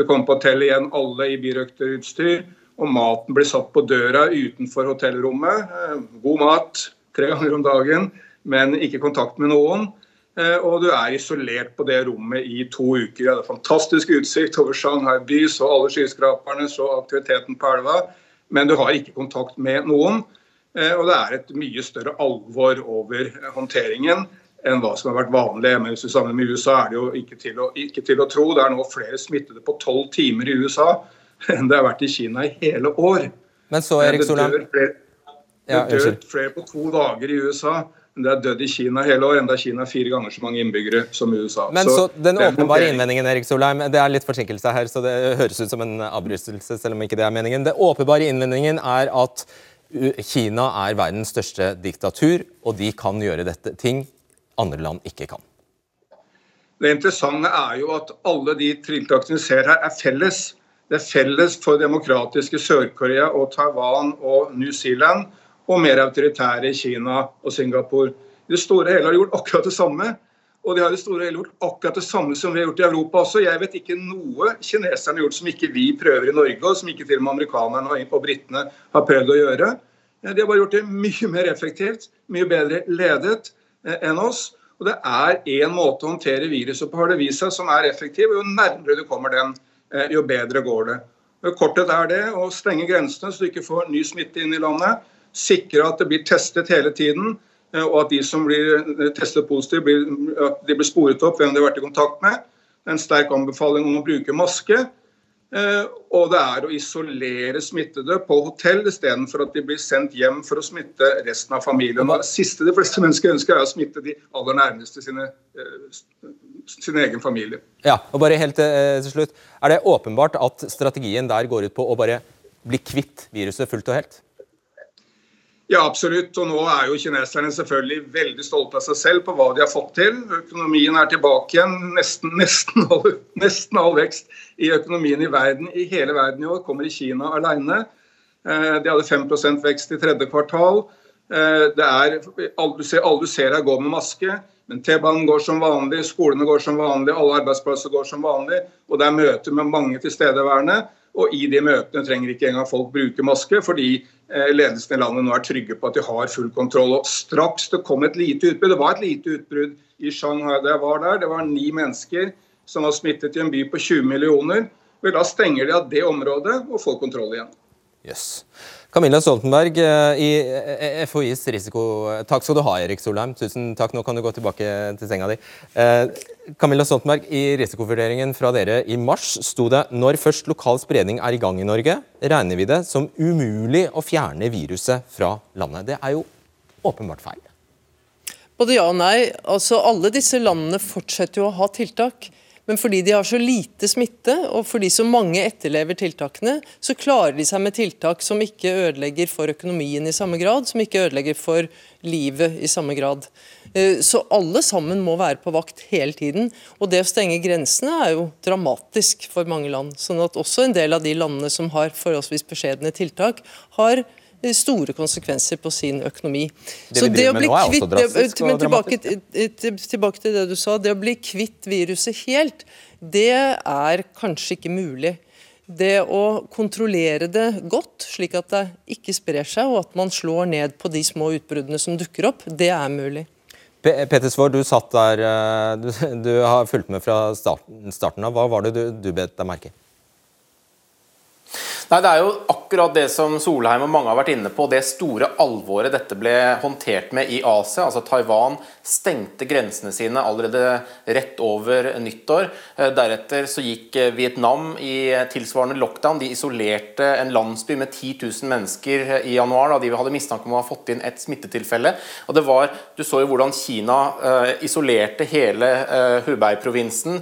Vi kom på hotellet igjen, alle i birøkterutstyr. Og maten blir satt på døra utenfor hotellrommet. Eh, god mat tre ganger om dagen men ikke kontakt med noen. Eh, og du er isolert på det rommet i to uker. Det er fantastisk utsikt over Shanghai by, så alle skyskraperne, så aktiviteten på elva. Men du har ikke kontakt med noen. Eh, og det er et mye større alvor over håndteringen enn hva som har vært vanlig. Men hvis du sammenligner med USA, er det jo ikke til, å, ikke til å tro. Det er nå flere smittede på tolv timer i USA enn det har vært i Kina i hele år. Men så, Erik Solheim... Det dør flere, det dør flere på to dager i USA det er dødd i Kina hele år, enda Kina er fire ganger så mange innbyggere som USA. Men så, så Den åpenbare innvendingen Erik Solheim, det er litt forsinkelse her, så det høres ut som en avbrytelse, selv om ikke det er meningen. Det åpenbare innvendingen er at Kina er verdens største diktatur, og de kan gjøre dette ting andre land ikke kan. Det interessante er jo at alle de tiltakene vi ser her, er felles. Det er felles for demokratiske Sør-Korea og Taiwan og New Zealand og mer autoritære Kina og Singapore. I det store og hele har de gjort akkurat det samme. Og de har i det store og hele gjort akkurat det samme som vi har gjort i Europa også. Jeg vet ikke noe kineserne har gjort som ikke vi prøver i Norge, og som ikke til og med amerikanerne og britene har prøvd å gjøre. De har bare gjort det mye mer effektivt, mye bedre ledet eh, enn oss. Og Det er én måte å håndtere viruset på, har det vist seg, som er effektiv. og Jo nærmere du kommer den, eh, jo bedre går det. Kortet er det å stenge grensene så du ikke får ny smitte inn i landet. Sikre at det blir testet hele tiden Eh, og at de som blir eh, testet positive, blir, blir sporet opp hvem de har vært i kontakt med. En sterk anbefaling om å bruke maske. Eh, og det er å isolere smittede på hotell istedenfor at de blir sendt hjem for å smitte resten av familien. Og det siste de fleste mennesker ønsker, er å smitte de aller nærmeste sine, sin egen familie. Ja, og bare helt til slutt. Er det åpenbart at strategien der går ut på å bare bli kvitt viruset fullt og helt? Ja, absolutt. Og nå er jo kineserne selvfølgelig veldig stolte av seg selv på hva de har fått til. Økonomien er tilbake igjen. Nesten, nesten, all, nesten all vekst i økonomien i verden, i hele verden i år kommer i Kina alene. Eh, de hadde 5% vekst i tredje kvartal. Eh, det er, du ser, alle du ser her går med maske. Men T-banen går som vanlig, skolene går som vanlig, alle arbeidsplasser går som vanlig. Og det er møter med mange tilstedeværende. Og i de møtene trenger ikke engang folk bruke maske, fordi eh, ledelsen i landet nå er trygge på at de har full kontroll. Og straks det kom et lite utbrudd, det var et lite utbrudd i Shanghai da jeg var der, det var ni mennesker som var smittet i en by på 20 millioner. Vel, da stenger de av det området og får kontroll igjen. Yes. Camilla Stoltenberg eh, i eh, FHIs risiko... Takk skal du ha, Erik Solheim. Tusen takk. Nå kan du gå tilbake til senga di. Eh, Camilla Stoltenberg, i risikovurderingen fra dere i mars sto det når først lokal spredning er i gang i Norge, regner vi det som umulig å fjerne viruset fra landet. Det er jo åpenbart feil. Både ja og nei. Altså, alle disse landene fortsetter jo å ha tiltak. Men fordi de har så lite smitte, og fordi så mange etterlever tiltakene, så klarer de seg med tiltak som ikke ødelegger for økonomien i samme grad, som ikke ødelegger for livet i samme grad. Eh, så alle sammen må være på vakt hele tiden. Og det å stenge grensene er jo dramatisk for mange land. Sånn at også en del av de landene som har forholdsvis beskjedne tiltak, har store konsekvenser på sin økonomi. Det vi driver med nå er også drastisk og dramatisk. Tilbake, til det du sa. Det å bli kvitt viruset helt, det er kanskje ikke mulig. Det å kontrollere det godt, slik at det ikke sprer seg, og at man slår ned på de små utbruddene som dukker opp, det er mulig. Peter Svår, du satt der, eh, du, du, har fulgt med fra starten, starten av. Hva var det du, du bet deg merke i? Nei, Det er jo akkurat det som Solheim og mange har vært inne på, det store alvoret dette ble håndtert med i Asia. altså Taiwan stengte grensene sine allerede rett over nyttår. Eh, deretter så gikk eh, Vietnam i tilsvarende lockdown. De isolerte en landsby med 10 000 mennesker eh, i januar, da de hadde mistanke om å ha fått inn et smittetilfelle. Og det var, Du så jo hvordan Kina isolerte hele Hubei-provinsen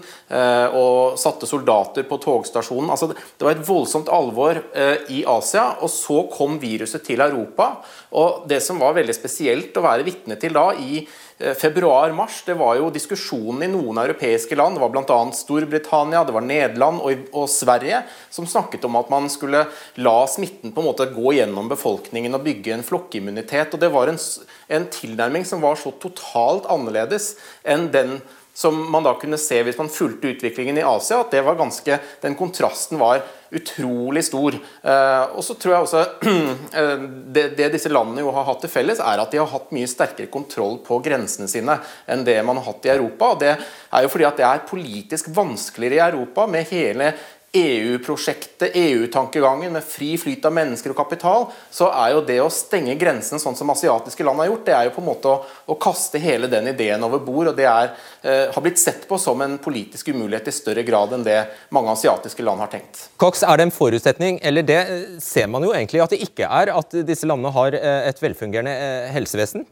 og satte soldater på togstasjonen. altså Det var et voldsomt alvor Eh, i Asia, og så kom viruset til Europa. Og Det som var veldig spesielt å være vitne til da i eh, februar-mars, det var jo diskusjonen i noen europeiske land, det var bl.a. Storbritannia, det var Nederland og, og, Sverige, som snakket om at man skulle la smitten på en måte gå gjennom befolkningen og bygge en flokkimmunitet. og Det var en, en tilnærming som var så totalt annerledes enn den som man da kunne se hvis man fulgte utviklingen i Asia, at det var ganske, den kontrasten var utrolig stor. Eh, og så tror jeg også eh, det, disse landene jo har hatt til felles, er at de har hatt mye sterkere kontroll på grensene sine enn det man har hatt i Europa. og Det er jo fordi at det er politisk vanskeligere i Europa med hele EU-prosjektet, EU-tankegangen med fri flyt av mennesker og kapital, så er jo det å stenge grensen sånn som asiatiske land har gjort, det er jo på en måte å, å kaste hele den ideen over bord. og Det er, eh, har blitt sett på som en politisk umulighet i større grad enn det mange asiatiske land har tenkt. Cox, Er det en forutsetning, eller det eh, ser man jo egentlig at det ikke er, at disse landene har eh, et velfungerende eh, helsevesen?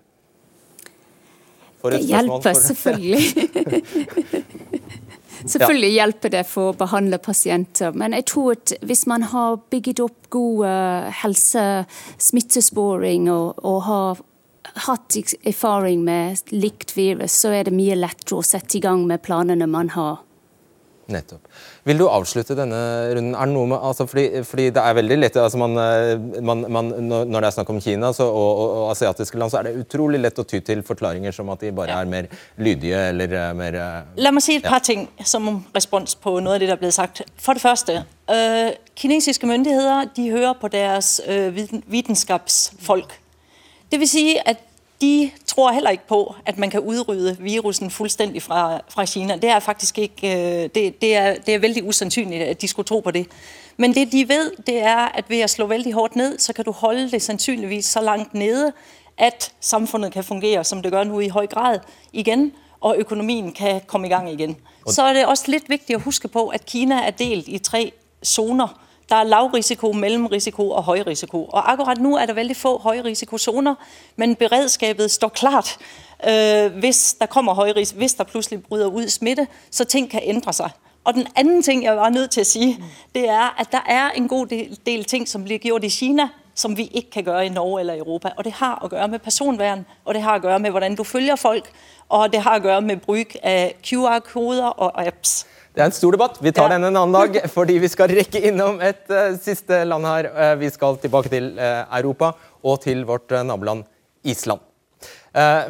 Det hjelper selvfølgelig. Selvfølgelig hjelper det for å behandle pasienter, men jeg tror at hvis man har bygget opp god uh, helsesmittesporing og, og har hatt erfaring med likt virus, så er det mye lettere å sette i gang med planene man har. Nettopp. Vil du avslutte denne runden? Er det noe med, altså fordi, fordi, det er veldig lett altså man, eh, man, man, Når det er snakk om Kina så, og, og, og, asiatiske land, så er det utrolig lett å ty til forklaringer som at de bare er mer lydige eller eh, mer eh, La meg si et par ja. ting som respons på noe av det der er blitt sagt. For det første, øh, kinesiske myndigheter de hører på deres øh, vitenskapsfolk. Det vil si at de tror heller ikke på, at man kan udrydde virusen fuldstændig fra, fra Kina. Det er faktisk ikke, øh, det, det, er, det er veldig usandsynligt, at de skulle tro på det. Men det de ved, det er, at ved at slå veldig hårdt ned, så kan du holde det sandsynligvis så langt nede, at samfundet kan fungere, som det gør nu i høj grad igen, og økonomien kan komme i gang igen. Så er det også lidt vigtigt at huske på, at Kina er delt i tre zoner. Der er lavrisiko, mellemrisiko og højrisiko. Og akkurat nå er det veldig få højrisikozoner, men beredskabet står klart, øh, hvis der kommer højrisiko, hvis der pludselig bryder ut smitte, så ting kan ændre seg. Og den anden ting, jeg var nødt til å si, det er, at der er en god del, del ting, som blir gjort i Kina, som vi ikke kan gjøre i Norge eller Europa. Og det har å gjøre med personvern, og det har å gjøre med, hvordan du følger folk, og det har å gjøre med bruk av QR-koder og apps. Det er en stor debatt. Vi tar ja. den en annen dag, fordi vi skal rekke innom et uh, siste land her. Uh, vi skal tilbake til uh, Europa og til vårt naboland Island.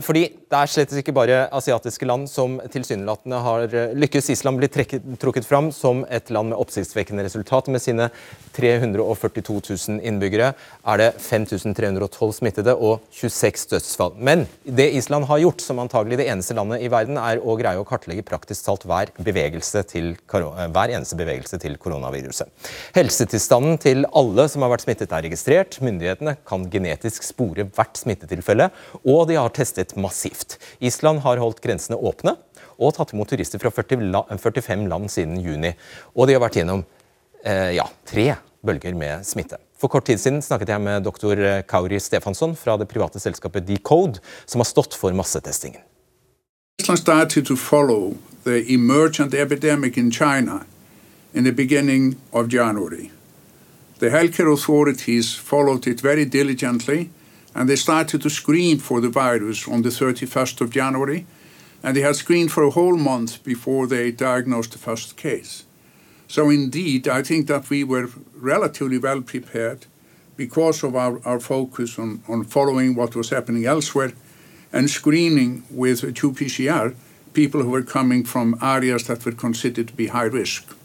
Fordi det er slett ikke bare asiatiske land som tilsynelatende har eh, lykkes. Island blir trukket fram som et land med oppsiktsvekkende resultat. Med sine 342 000 innbyggere er det 5312 smittede og 26 dødsfall. Men det Island har gjort, som antagelig det eneste landet i verden, er å greie å kartlegge praktisk talt hver, eh, hver eneste bevegelse til koronaviruset. Helsetilstanden til alle som har vært smittet, er registrert. Myndighetene kan genetisk spore hvert smittetilfelle, og de har testet massivt. Island har holdt grensene åpne og tatt imot turister fra 45 land siden juni. Og de har vært gjennom eh, ja, tre bølger med smitte. For kort tid siden snakket jeg med doktor Kauri Stefansson fra det private selskapet Decode, som har stått for massetestingen. Iceland started to follow the emergent epidemic in China in the beginning of January. The healthcare authorities followed it very diligently and they started to screen for the virus on the 31st of January, and they had screened for a whole month before they diagnosed the first case. So indeed, I think that we were relatively well prepared because of our, our focus on, on following what was happening elsewhere and screening with qPCR people who were coming from areas that were considered to be high risk.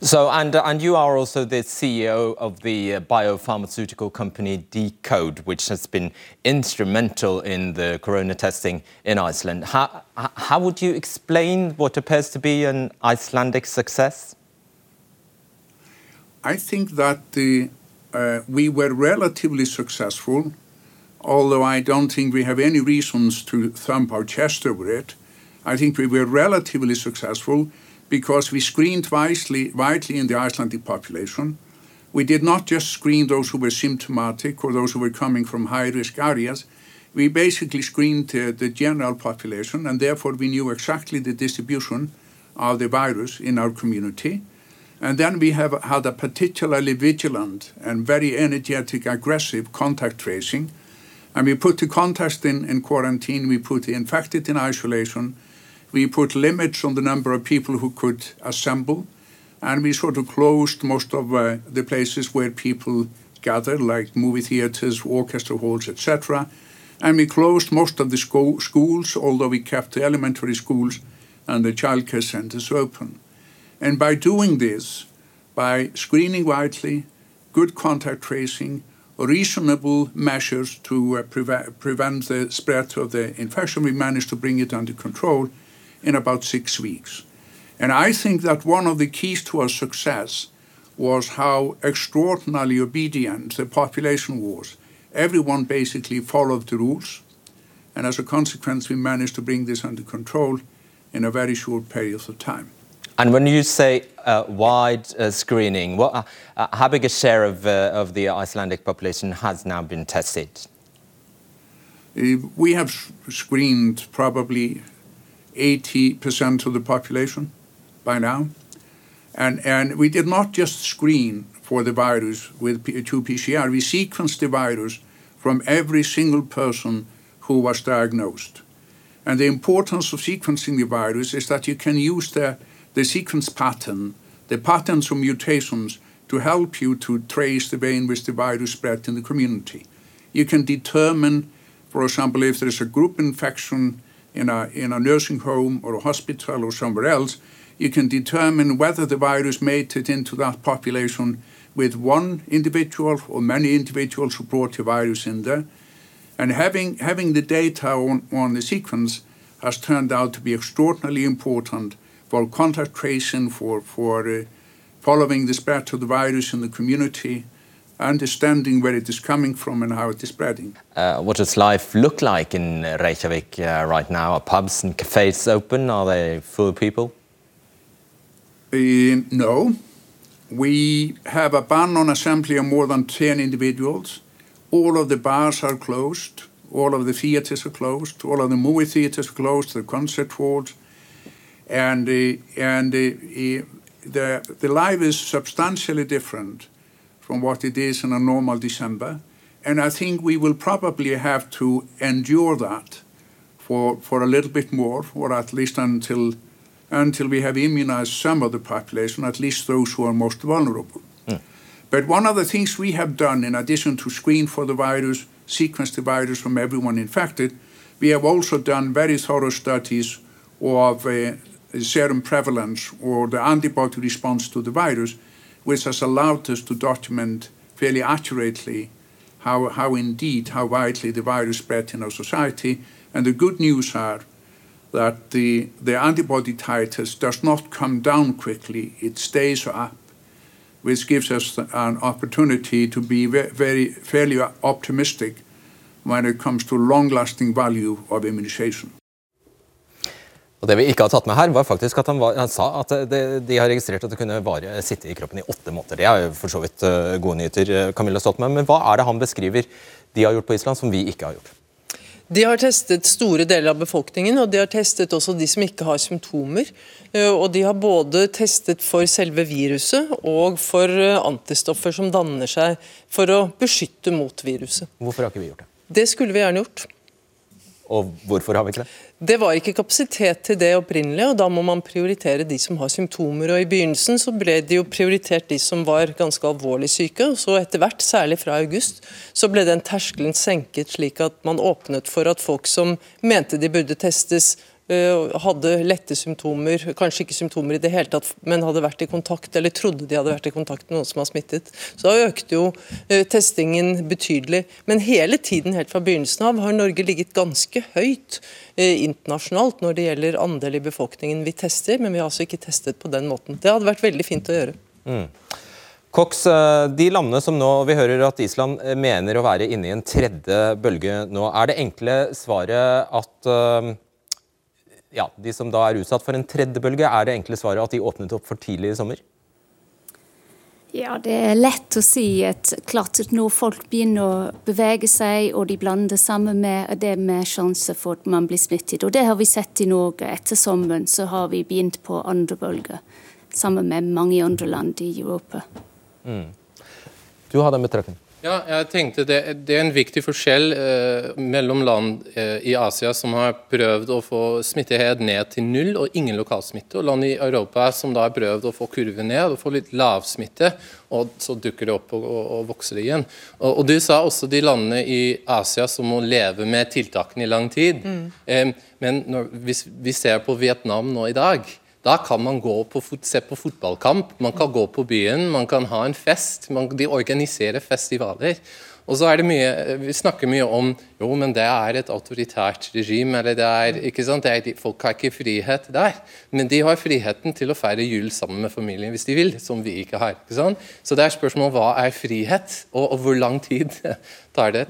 So, and, and you are also the CEO of the uh, biopharmaceutical company Decode, which has been instrumental in the corona testing in Iceland. How, how would you explain what appears to be an Icelandic success? I think that the, uh, we were relatively successful, although I don't think we have any reasons to thump our chest over it. I think we were relatively successful because we screened widely, widely in the Icelandic population. We did not just screen those who were symptomatic or those who were coming from high risk areas. We basically screened uh, the general population, and therefore we knew exactly the distribution of the virus in our community. And then we have had a particularly vigilant and very energetic, aggressive contact tracing. And we put the contacts in, in quarantine, we put the infected in isolation, we put limits on the number of people who could assemble, and we sort of closed most of uh, the places where people gather, like movie theaters, orchestra halls, etc. And we closed most of the sco schools, although we kept the elementary schools and the childcare centers open. And by doing this, by screening widely, good contact tracing, reasonable measures to uh, preve prevent the spread of the infection, we managed to bring it under control in about six weeks. And I think that one of the keys to our success was how extraordinarily obedient the population was. Everyone basically followed the rules, and as a consequence, we managed to bring this under control in a very short period of time. And when you say uh, wide uh, screening, what, uh, uh how big a share of, uh, of the Icelandic population has now been tested? Uh, we have screened probably 80% of the population by now. And, and we did not just screen for the virus with qPCR, we sequenced the virus from every single person who was diagnosed. And the importance of sequencing the virus is that you can use the, the sequence pattern, the patterns of mutations to help you to trace the way in which the virus spread in the community. You can determine, for example, if there is a group infection in a, in a nursing home or a hospital or somewhere else, you can determine whether the virus made it into that population with one individual or many individuals who brought the virus in there. And having, having the data on, on the sequence has turned out to be extraordinarily important for contact tracing, for, for uh, following the spread of the virus in the community, understanding where it is coming from and how it is spreading. Uh, what does life look like in Reykjavik uh, right now? Are pubs and cafes open? Are they full of people? Uh, no. We have a ban on assembly of more than 10 individuals. All of the bars are closed. All of the theaters are closed. All of the movie theaters are closed. The concert halls. And, uh, and uh, the, the life is substantially different from what it is in a normal December. And I think we will probably have to endure that for, for a little bit more, or at least until, until we have immunized some of the population, at least those who are most vulnerable. Mm. But one of the things we have done, in addition to screen for the virus, sequence the virus from everyone infected, we have also done very thorough studies of uh, serum prevalence or the antibody response to the virus, which has allowed us to document fairly accurately how, how indeed, how widely the virus spread in our society. And the good news are that the, the antibody titers does not come down quickly, it stays up, which gives us an opportunity to be very, very fairly optimistic when it comes to long-lasting value of immunization. Og Det vi ikke har tatt med her, var faktisk at han, var, han sa at det, de har registrert at det kunne vare, sitte i kroppen i åtte måneder. Det er jo for så vidt uh, gode nyheter, eh, Camilla Stoltenberg. Men hva er det han beskriver de har gjort på Island, som vi ikke har gjort? De har testet store deler av befolkningen, og de har testet også de som ikke har symptomer. Eh, og de har både testet for selve viruset og for antistoffer som danner seg for å beskytte mot viruset. Hvorfor har ikke vi gjort det? Det skulle vi gjerne gjort. Og hvorfor har vi ikke det? Det var ikke kapasitet til det opprinnelig, og da må man prioritere de som har symptomer. og I begynnelsen så ble det jo prioritert de som var ganske alvorlig syke, og så etter hvert, særlig fra august, så ble den terskelen senket slik at man åpnet for at folk som mente de burde testes, hadde lette symptomer, kanskje ikke symptomer i det hele tatt, men hadde vært i kontakt, eller trodde de hadde vært i kontakt med noen som var smittet. Så da økte jo eh, testingen betydelig. Men hele tiden, helt fra begynnelsen av, har Norge ligget ganske høyt eh, internasjonalt når det gjelder andel i befolkningen vi tester, men vi har altså ikke testet på den måten. Det hadde vært veldig fint å gjøre. Mm. Cox, de landene som nå, Vi hører at Island mener å være inne i en tredje bølge nå. Er det enkle svaret at ja, de som da er utsatt for en tredje bølge, er det enkle svaret at de åpnet opp for tidlig i sommer? Ja, det er lett å si at klart at når folk begynner å bevege seg, og de blander sammen med det med sjanse for at man blir smittet. Og det har vi sett i Norge. Etter sommeren så har vi begynt på andre bølge, sammen med mange andre land i Europa. Mm. Du har den betraktningen. Ja, jeg tenkte det, det er en viktig forskjell eh, mellom land eh, i Asia som har prøvd å få smittighet ned til null og ingen lokalsmitte, og land i Europa som da har prøvd å få kurven ned og få litt lavsmitte, og så dukker det opp og, og, og vokser det igjen. Og, og, Du sa også de landene i Asia som må leve med tiltakene i lang tid. Mm. Eh, men når, hvis vi ser på Vietnam nå i dag, da kan man gå på, se på fotballkamp, man kan gå på byen, man kan ha en fest. Man, de organiserer festivaler. Og så er det mye, Vi snakker mye om jo, men det er et autoritært regime. eller det er, ikke sant, er, Folk har ikke frihet der. Men de har friheten til å feire jul sammen med familien hvis de vil, som vi ikke har. ikke sant? Så det er spørsmålet hva er frihet, og, og hvor lang tid tar det?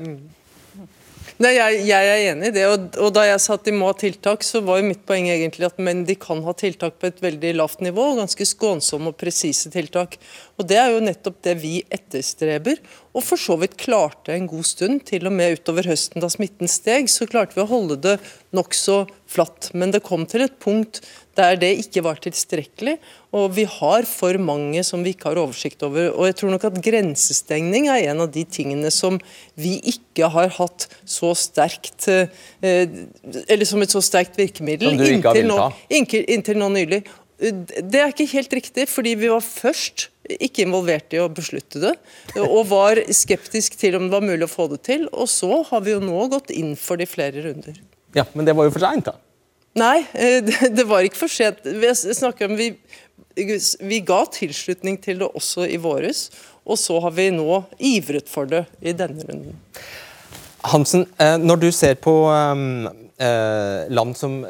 Nei, jeg, jeg, er enig i det. Og, og, da jeg sa at de må ha tiltak, så var jo mitt poeng egentlig at men de kan ha tiltak på et veldig lavt nivå. Ganske skånsomme og presise tiltak. Og det er jo nettopp det vi etterstreber. Og for så vidt klarte en god stund. Til og med utover høsten da smitten steg, så klarte vi å holde det nokså flatt. Men det kom til et punkt der det ikke var tilstrekkelig. Og vi har for mange som vi ikke har oversikt over. Og jeg tror nok at grensestengning er en av de tingene som vi ikke har hatt så sterkt eh, Eller som et så sterkt virkemiddel inntil nå, inntil nå nylig. Det er ikke helt riktig, fordi vi var først ikke involvert i å beslutte det, og var skeptisk til om det var mulig å få det til. Og så har vi jo nå gått inn for de flere runder. Ja, Men det var jo for seint, da. Nei, eh, det var ikke for sent. Vi om vi, vi ga tilslutning til det også i våres, og så har vi nå ivret for det i denne runden. Hansen, eh, når du ser på ehm, eh, land som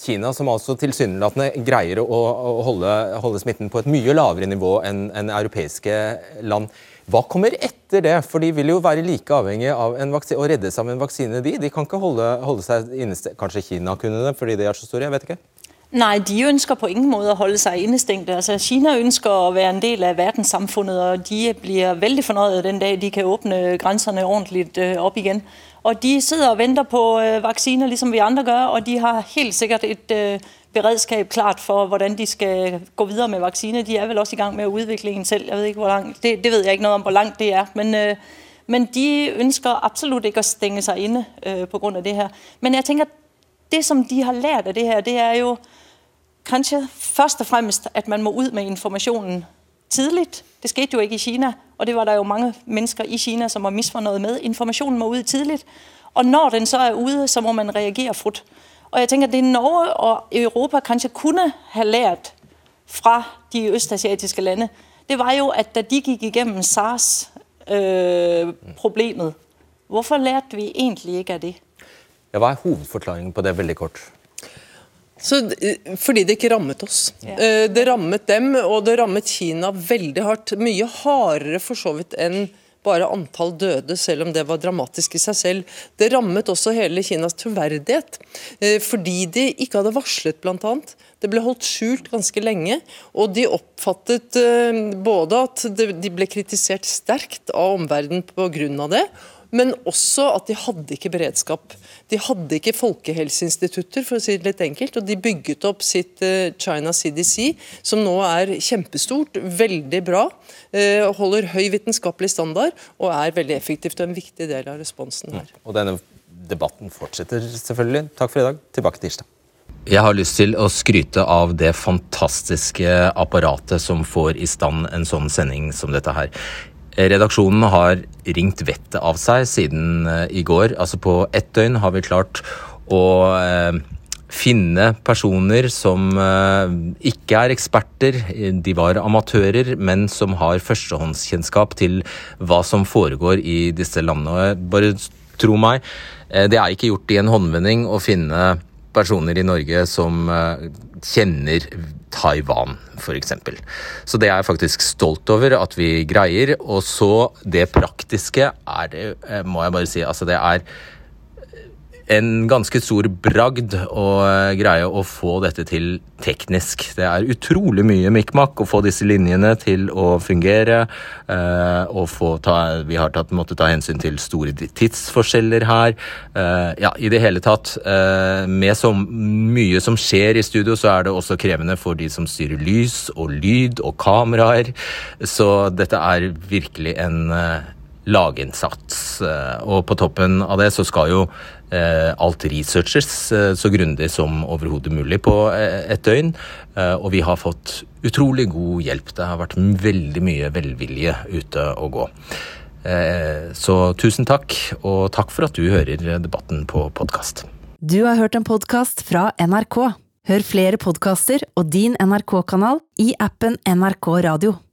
Kina, som altså tilsynelatende greier å, holde, holde, smitten på et mye lavere nivå enn enn europeiske land, hva kommer etter det? For de vil jo være like avhengig av en vaksine, å seg av en vaksine, de. De kan ikke holde, holde seg inne Kanskje Kina kunne det, fordi de er så store? Jeg vet ikke. Nej, de ønsker på ingen måte å holde seg innestengt. Altså, Kina ønsker å være en del av verdenssamfunnet, og de blir veldig fornøjet den dag, de kan åbne grensene ordentlig opp igjen. Og de sitter og venter på vaksiner, vacciner, ligesom vi andre gjør, og de har helt sikkert et beredskap beredskab klart for, hvordan de skal gå videre med vacciner. De er vel også i gang med å utvikle en selv. Jeg vet ikke, hvor langt. Det, det vet jeg ikke noe om, hvor langt det er. Men, øh, men de ønsker absolut ikke å stenge seg inne øh, af det her. Men jeg tenker, det som de har lært av det her, det er jo kanskje først og fremst at man må ut med informasjonen tidligt. Det skete jo ikke i Kina, og det var der jo mange mennesker i Kina, som var misfornøyd med. Informasjonen må ut tidlig. og når den så er ude, så må man reagere fort. Og jeg tenker at det Norge og Europa kanskje kunne ha lært fra de østasiatiske lande, det var jo, at da de gikk igjennom SARS-problemet, øh, hvorfor lærte vi egentlig ikke av det? Hva er hovedforklaringen på det veldig kort? Så, eh, fordi det ikke rammet oss. Ja. Eh, det rammet dem, og det rammet Kina veldig hardt. Mye hardere for så vidt enn bare antall døde, selv om det var dramatisk i seg selv. Det rammet også hele Kinas troverdighet, eh, fordi de ikke hadde varslet, bl.a. Det ble holdt skjult ganske lenge, og de oppfattet både at de ble kritisert sterkt av omverdenen pga. det, men også at de hadde ikke beredskap. De hadde ikke folkehelseinstitutter, for å si det litt enkelt. Og de bygget opp sitt eh, China CDC, som nå er kjempestort, veldig bra. Eh, holder høy vitenskapelig standard og er veldig effektivt og en viktig del av responsen her. Og denne debatten fortsetter selvfølgelig. Takk for i dag. Tilbake tirsdag. Jeg har lyst til å skryte av det fantastiske apparatet som får i stand en sånn sending som dette her. Redaksjonen har ringt vettet av seg siden eh, i går. Altså På ett døgn har vi klart å eh, finne personer som eh, ikke er eksperter, de var amatører, men som har førstehåndskjennskap til hva som foregår i disse landene. Bare tro meg, det er ikke gjort i en håndvending å finne personer i Norge som kjenner Taiwan, f.eks. Så det er jeg faktisk stolt over at vi greier. Og så det praktiske er det, eh, må jeg bare si, altså det er en ganske stor bragd å eh, greie å få dette til teknisk. Det er utrolig mye mikmak å få disse linjene til å fungere. Eh, ta, vi har tatt, måttet ta hensyn til store tidsforskjeller her. Eh, ja, i det hele tatt. Med så mye som skjer i studio, så er det også krevende for de som styrer lys og lyd og kameraer. Så dette er virkelig en laginnsats. Og på toppen av det så skal jo alt researches eh, så grundig som overhodet mulig på eh, et døgn. Og vi har fått utrolig god hjelp. Det har vært veldig mye velvilje ute å gå. Så tusen takk, og takk for at du hører debatten på podkast. Du har hørt en podkast fra NRK. Hør flere podkaster og din NRK-kanal i appen NRK Radio.